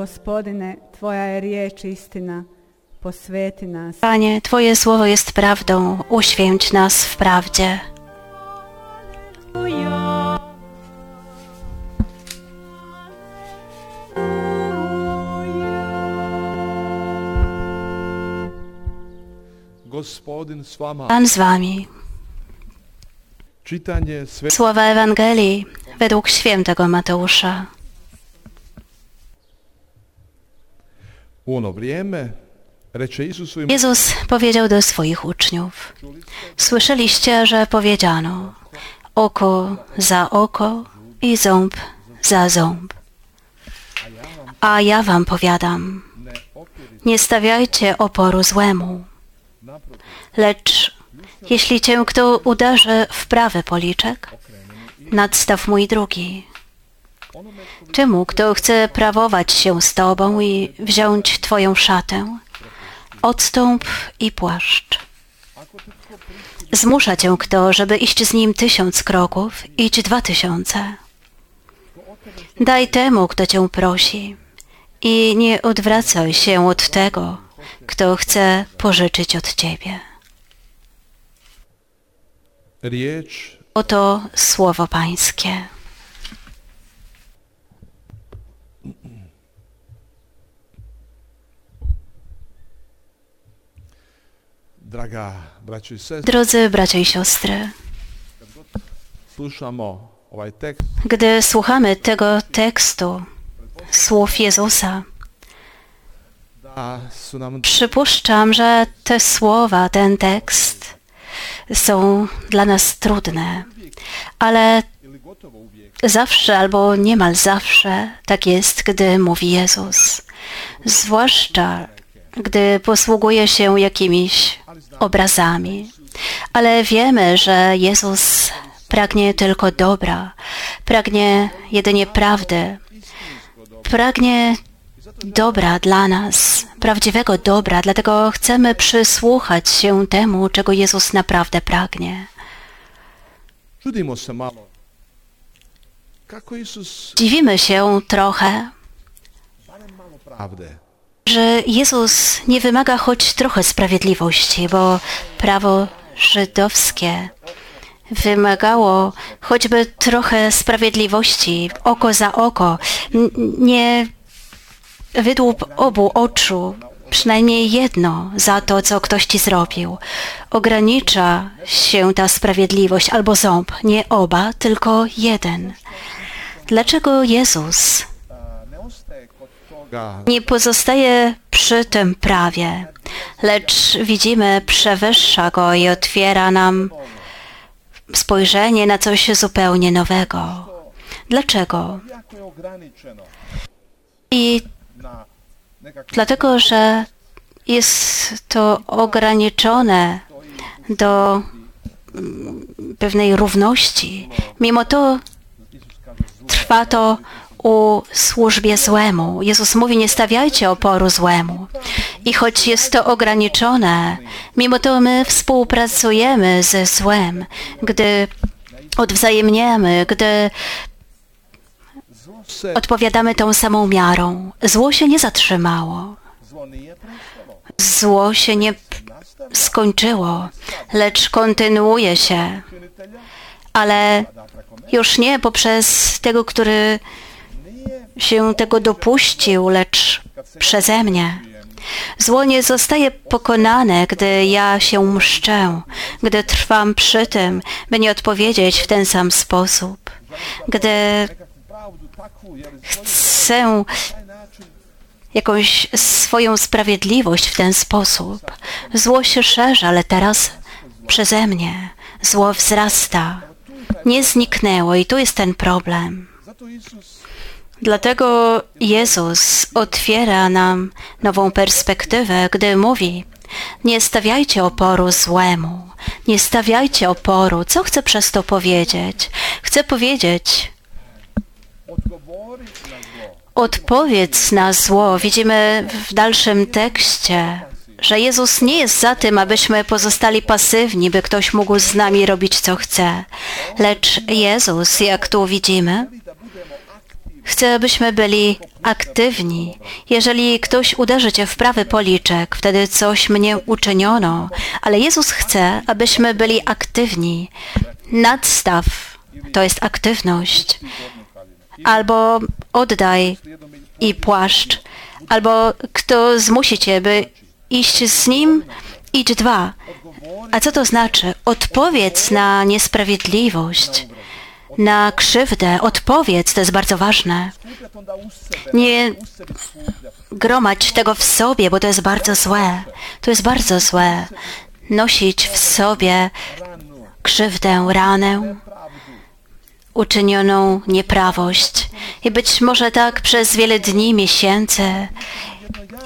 Gospodine, Tvoja je riječ istina, posveti nas. Panie, Twoje słowo jest prawdą, uświęć nas w prawdzie. Pan z Wami. Sve Słowa Ewangelii według świętego Mateusza. u ono vrijeme reče Isusu im Jezus powiedział do swoich uczniów: Słyszeliście, że powiedziano: oko za oko i ząb za ząb. A ja wam powiadam: nie stawiajcie oporu złemu, lecz jeśli cię kto uderzy w prawy policzek, nadstaw mój drugi. Czemu kto chce prawować się z tobą i wziąć twoją szatę? Odstąp i płaszcz. Zmusza cię kto, żeby iść z nim tysiąc kroków, idź dwa tysiące. Daj temu, kto cię prosi i nie odwracaj się od tego, kto chce pożyczyć od ciebie. Oto słowo Pańskie. Drodzy bracia i siostry, gdy słuchamy tego tekstu, słów Jezusa, przypuszczam, że te słowa, ten tekst są dla nas trudne, ale zawsze albo niemal zawsze tak jest, gdy mówi Jezus. Zwłaszcza gdy posługuje się jakimiś obrazami. Ale wiemy, że Jezus pragnie tylko dobra, pragnie jedynie prawdy, pragnie dobra dla nas, prawdziwego dobra, dlatego chcemy przysłuchać się temu, czego Jezus naprawdę pragnie. Dziwimy się trochę, że Jezus nie wymaga choć trochę sprawiedliwości, bo prawo żydowskie wymagało choćby trochę sprawiedliwości, oko za oko, nie wydłup obu oczu, przynajmniej jedno za to, co ktoś ci zrobił. Ogranicza się ta sprawiedliwość albo ząb, nie oba, tylko jeden. Dlaczego Jezus nie pozostaje przy tym prawie, lecz widzimy, przewyższa go i otwiera nam spojrzenie na coś zupełnie nowego. Dlaczego? I dlatego, że jest to ograniczone do mm, pewnej równości. Mimo to trwa to u służbie złemu. Jezus mówi, nie stawiajcie oporu złemu. I choć jest to ograniczone, mimo to my współpracujemy ze złem, gdy odwzajemniamy, gdy odpowiadamy tą samą miarą. Zło się nie zatrzymało. Zło się nie skończyło, lecz kontynuuje się, ale już nie poprzez tego, który się tego dopuścił, lecz przeze mnie. Zło nie zostaje pokonane, gdy ja się mszczę, gdy trwam przy tym, by nie odpowiedzieć w ten sam sposób, gdy chcę jakąś swoją sprawiedliwość w ten sposób. Zło się szerzy, ale teraz przeze mnie zło wzrasta. Nie zniknęło i tu jest ten problem. Dlatego Jezus otwiera nam nową perspektywę, gdy mówi: Nie stawiajcie oporu złemu, nie stawiajcie oporu. Co chcę przez to powiedzieć? Chcę powiedzieć, Odpowiedz na zło. Widzimy w dalszym tekście, że Jezus nie jest za tym, abyśmy pozostali pasywni, by ktoś mógł z nami robić co chce. Lecz Jezus, jak tu widzimy, chce, abyśmy byli aktywni. Jeżeli ktoś uderzy cię w prawy policzek, wtedy coś mnie uczyniono, ale Jezus chce, abyśmy byli aktywni. Nadstaw to jest aktywność. Albo oddaj i płaszcz, albo kto zmusi cię, by iść z nim, idź dwa. A co to znaczy? Odpowiedz na niesprawiedliwość, na krzywdę. Odpowiedz, to jest bardzo ważne. Nie gromadź tego w sobie, bo to jest bardzo złe. To jest bardzo złe. Nosić w sobie krzywdę, ranę, uczynioną nieprawość. I być może tak przez wiele dni, miesięcy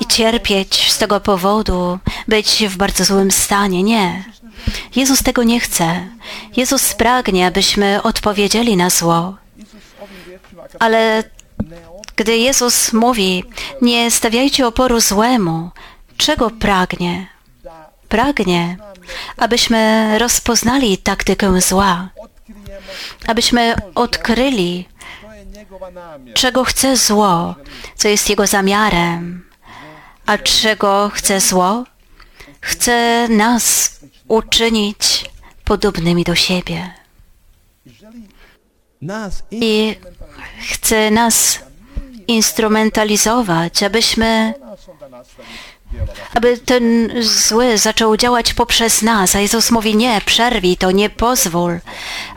i cierpieć z tego powodu, być w bardzo złym stanie. Nie. Jezus tego nie chce. Jezus pragnie, abyśmy odpowiedzieli na zło. Ale gdy Jezus mówi, nie stawiajcie oporu złemu, czego pragnie? Pragnie, abyśmy rozpoznali taktykę zła, abyśmy odkryli, czego chce zło, co jest jego zamiarem. A czego chce zło? Chce nas uczynić podobnymi do siebie. I chce nas instrumentalizować, abyśmy aby ten zły zaczął działać poprzez nas, a Jezus mówi nie, przerwij to, nie pozwól,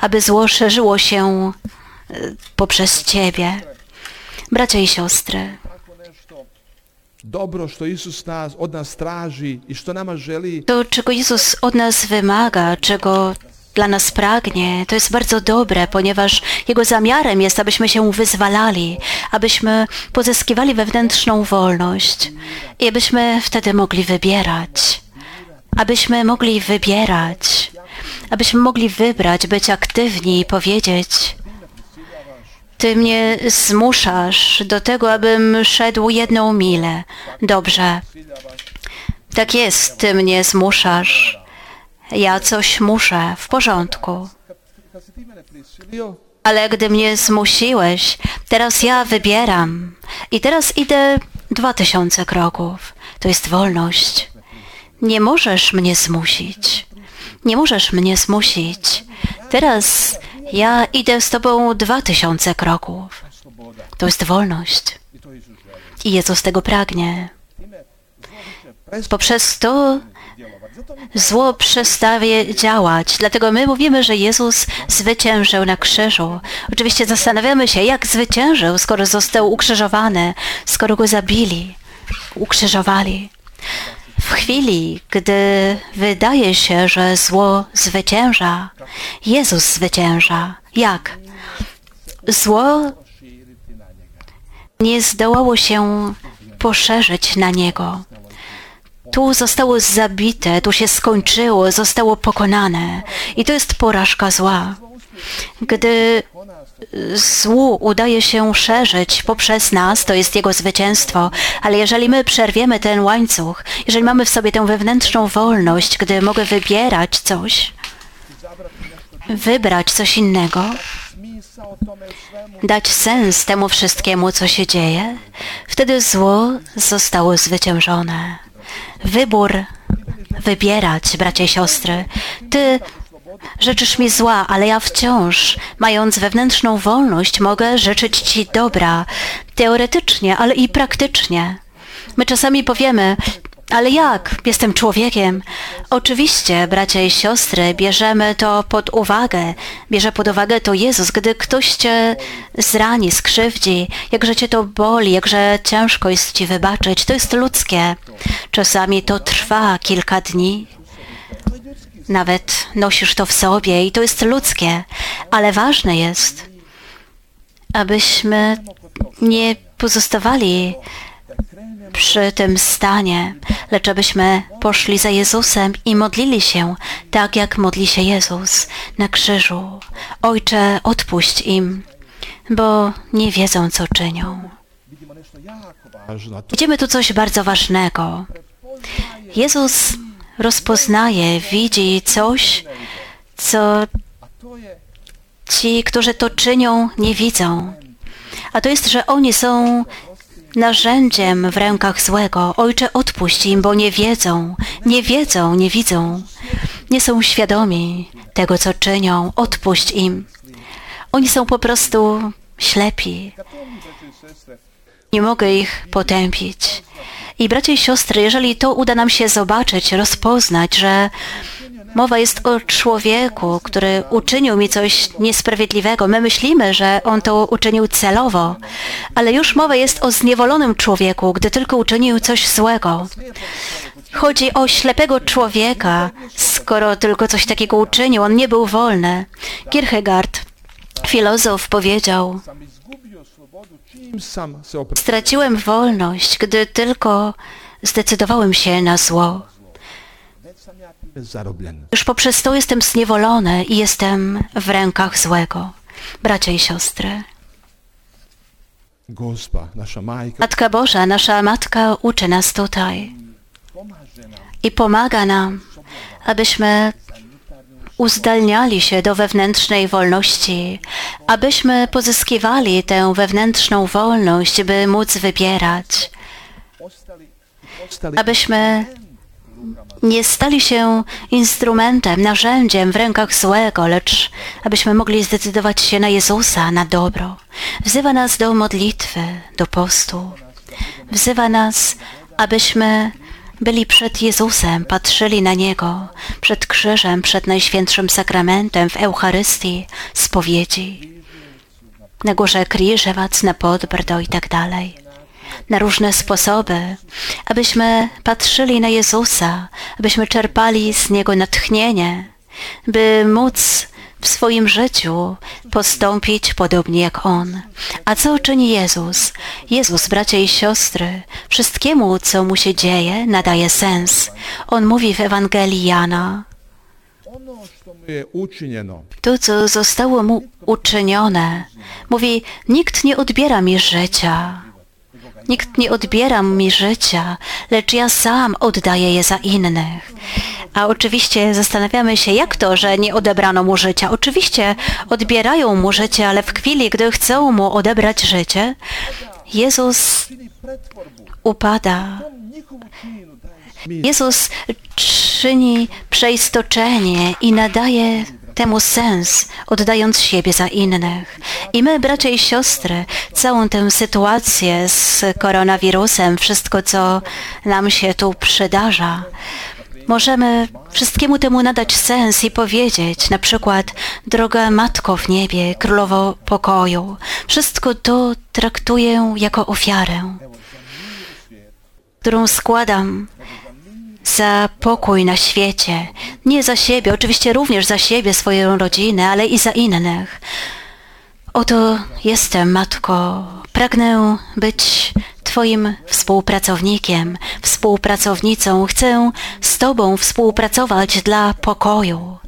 aby zło szerzyło się e, poprzez Ciebie. Bracia i siostry, dobro što Isus nas, od nas traži i što nama želi to czego Jezus od nas wymaga, czego dla nas pragnie, to jest bardzo dobre, ponieważ Jego zamiarem jest, abyśmy się wyzwalali, abyśmy pozyskiwali wewnętrzną wolność i abyśmy wtedy mogli wybierać. Abyśmy mogli wybierać, abyśmy mogli wybrać, być aktywni i powiedzieć: Ty mnie zmuszasz do tego, abym szedł jedną milę. Dobrze. Tak jest, ty mnie zmuszasz. Ja coś muszę, w porządku. Ale gdy mnie zmusiłeś, teraz ja wybieram. I teraz idę dwa tysiące kroków. To jest wolność. Nie możesz mnie zmusić. Nie możesz mnie zmusić. Teraz ja idę z tobą dwa tysiące kroków. To jest wolność. i Jezus tego pragnie. Poprzez to zło przestaje działać. Dlatego my mówimy, że Jezus zwyciężył na krzyżu. Oczywiście zastanawiamy się, jak zwyciężył, skoro został ukrzyżowany, skoro go zabili, ukrzyżowali. W chwili, gdy wydaje się, że zło zwycięża, Jezus zwycięża. Jak? Zło nie zdołało się poszerzyć na niego. Tu zostało zabite, tu się skończyło, zostało pokonane. I to jest porażka zła. Gdy złu udaje się szerzyć poprzez nas, to jest jego zwycięstwo. Ale jeżeli my przerwiemy ten łańcuch, jeżeli mamy w sobie tę wewnętrzną wolność, gdy mogę wybierać coś, wybrać coś innego, dać sens temu wszystkiemu, co się dzieje, wtedy zło zostało zwyciężone. Wybór wybierać, bracia i siostry. Ty życzysz mi zła, ale ja wciąż, mając wewnętrzną wolność, mogę życzyć Ci dobra. Teoretycznie, ale i praktycznie. My czasami powiemy, ale jak? Jestem człowiekiem. Oczywiście, bracia i siostry, bierzemy to pod uwagę. Bierze pod uwagę to Jezus. Gdy ktoś cię zrani, skrzywdzi, jakże cię to boli, jakże ciężko jest ci wybaczyć, to jest ludzkie. Czasami to trwa kilka dni. Nawet nosisz to w sobie i to jest ludzkie. Ale ważne jest, abyśmy nie pozostawali przy tym stanie, lecz abyśmy poszli za Jezusem i modlili się tak, jak modli się Jezus na krzyżu. Ojcze, odpuść im, bo nie wiedzą, co czynią. Widzimy tu coś bardzo ważnego. Jezus rozpoznaje, widzi coś, co ci, którzy to czynią, nie widzą. A to jest, że oni są narzędziem w rękach złego. Ojcze, odpuść im, bo nie wiedzą, nie wiedzą, nie widzą, nie są świadomi tego, co czynią. Odpuść im. Oni są po prostu ślepi. Nie mogę ich potępić. I bracia i siostry, jeżeli to uda nam się zobaczyć, rozpoznać, że mowa jest o człowieku, który uczynił mi coś niesprawiedliwego. My myślimy, że on to uczynił celowo, ale już mowa jest o zniewolonym człowieku, gdy tylko uczynił coś złego. Chodzi o ślepego człowieka, skoro tylko coś takiego uczynił, on nie był wolny. Kierkegaard, filozof, powiedział, straciłem wolność, gdy tylko zdecydowałem się na zło. Już poprzez to jestem zniewolony i jestem w rękach złego. Bracia i siostry. Matka Boża, nasza Matka uczy nas tutaj i pomaga nam, abyśmy uzdalniali się do wewnętrznej wolności, abyśmy pozyskiwali tę wewnętrzną wolność, by móc wybierać, abyśmy nie stali się instrumentem, narzędziem w rękach złego, lecz abyśmy mogli zdecydować się na Jezusa, na dobro. Wzywa nas do modlitwy, do postu. Wzywa nas, abyśmy byli przed Jezusem, patrzyli na Niego, przed krzyżem, przed Najświętszym Sakramentem, w Eucharystii, spowiedzi, na górze Krzyżewac, na Podbrdo i tak dalej na różne sposoby, abyśmy patrzyli na Jezusa, abyśmy czerpali z Niego natchnienie, by móc w swoim życiu postąpić podobnie jak On. A co czyni Jezus? Jezus, bracia i siostry, wszystkiemu, co mu się dzieje, nadaje sens. On mówi w Ewangelii Jana, to, co zostało mu uczynione, mówi, nikt nie odbiera mi życia, Nikt nie odbiera mi życia, lecz ja sam oddaję je za innych. A oczywiście zastanawiamy się, jak to, że nie odebrano mu życia. Oczywiście odbierają mu życie, ale w chwili, gdy chcą mu odebrać życie, Jezus upada. Jezus czyni przeistoczenie i nadaje temu sens, oddając siebie za innych. I my, bracia i siostry, całą tę sytuację z koronawirusem, wszystko, co nam się tu przydarza, możemy wszystkiemu temu nadać sens i powiedzieć, na przykład, droga Matko w niebie, Królowo pokoju, wszystko to traktuję jako ofiarę, którą składam za pokój na świecie, nie za siebie, oczywiście również za siebie, swoją rodzinę, ale i za innych. Oto jestem, Matko, pragnę być Twoim współpracownikiem, współpracownicą. Chcę z Tobą współpracować dla pokoju,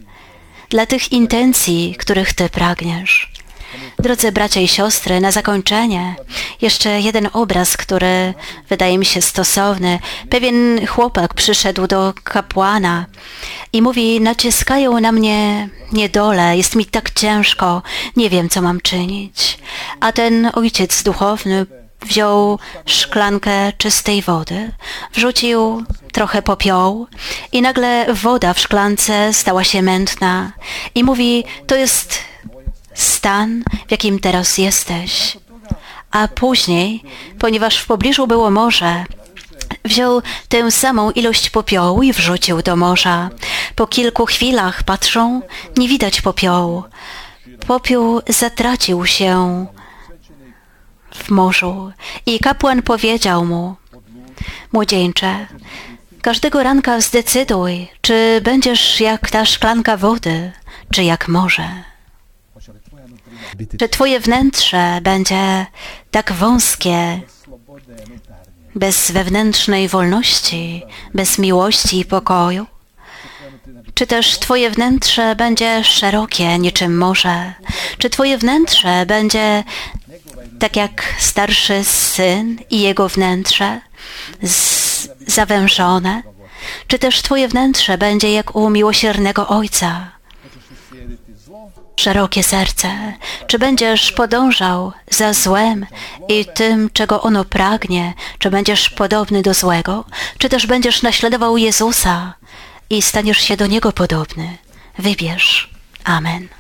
dla tych intencji, których Ty pragniesz. Drodzy bracia i siostry, na zakończenie jeszcze jeden obraz, który wydaje mi się stosowny. Pewien chłopak przyszedł do kapłana i mówi, naciskają na mnie niedole, jest mi tak ciężko, nie wiem, co mam czynić. A ten ojciec duchowny wziął szklankę czystej wody, wrzucił trochę popiołu i nagle woda w szklance stała się mętna i mówi, to jest stan, w jakim teraz jesteś. A później, ponieważ w pobliżu było morze, wziął tę samą ilość popiołu i wrzucił do morza. Po kilku chwilach patrzą, nie widać popiołu. Popiół zatracił się w morzu i kapłan powiedział mu, młodzieńcze, każdego ranka zdecyduj, czy będziesz jak ta szklanka wody, czy jak morze że Twoje wnętrze będzie tak wąskie, bez wewnętrznej wolności, bez miłości i pokoju? Czy też Twoje wnętrze będzie szerokie niczym morze? Czy Twoje wnętrze będzie tak jak starszy syn i jego wnętrze, zawężone? Czy też Twoje wnętrze będzie jak u miłosiernego Ojca? Szerokie serce? Czy będziesz podążał za złem i tym, czego ono pragnie? Czy będziesz podobny do złego? Czy też będziesz naśladował Jezusa i staniesz się do Niego podobny? Wybierz. Amen.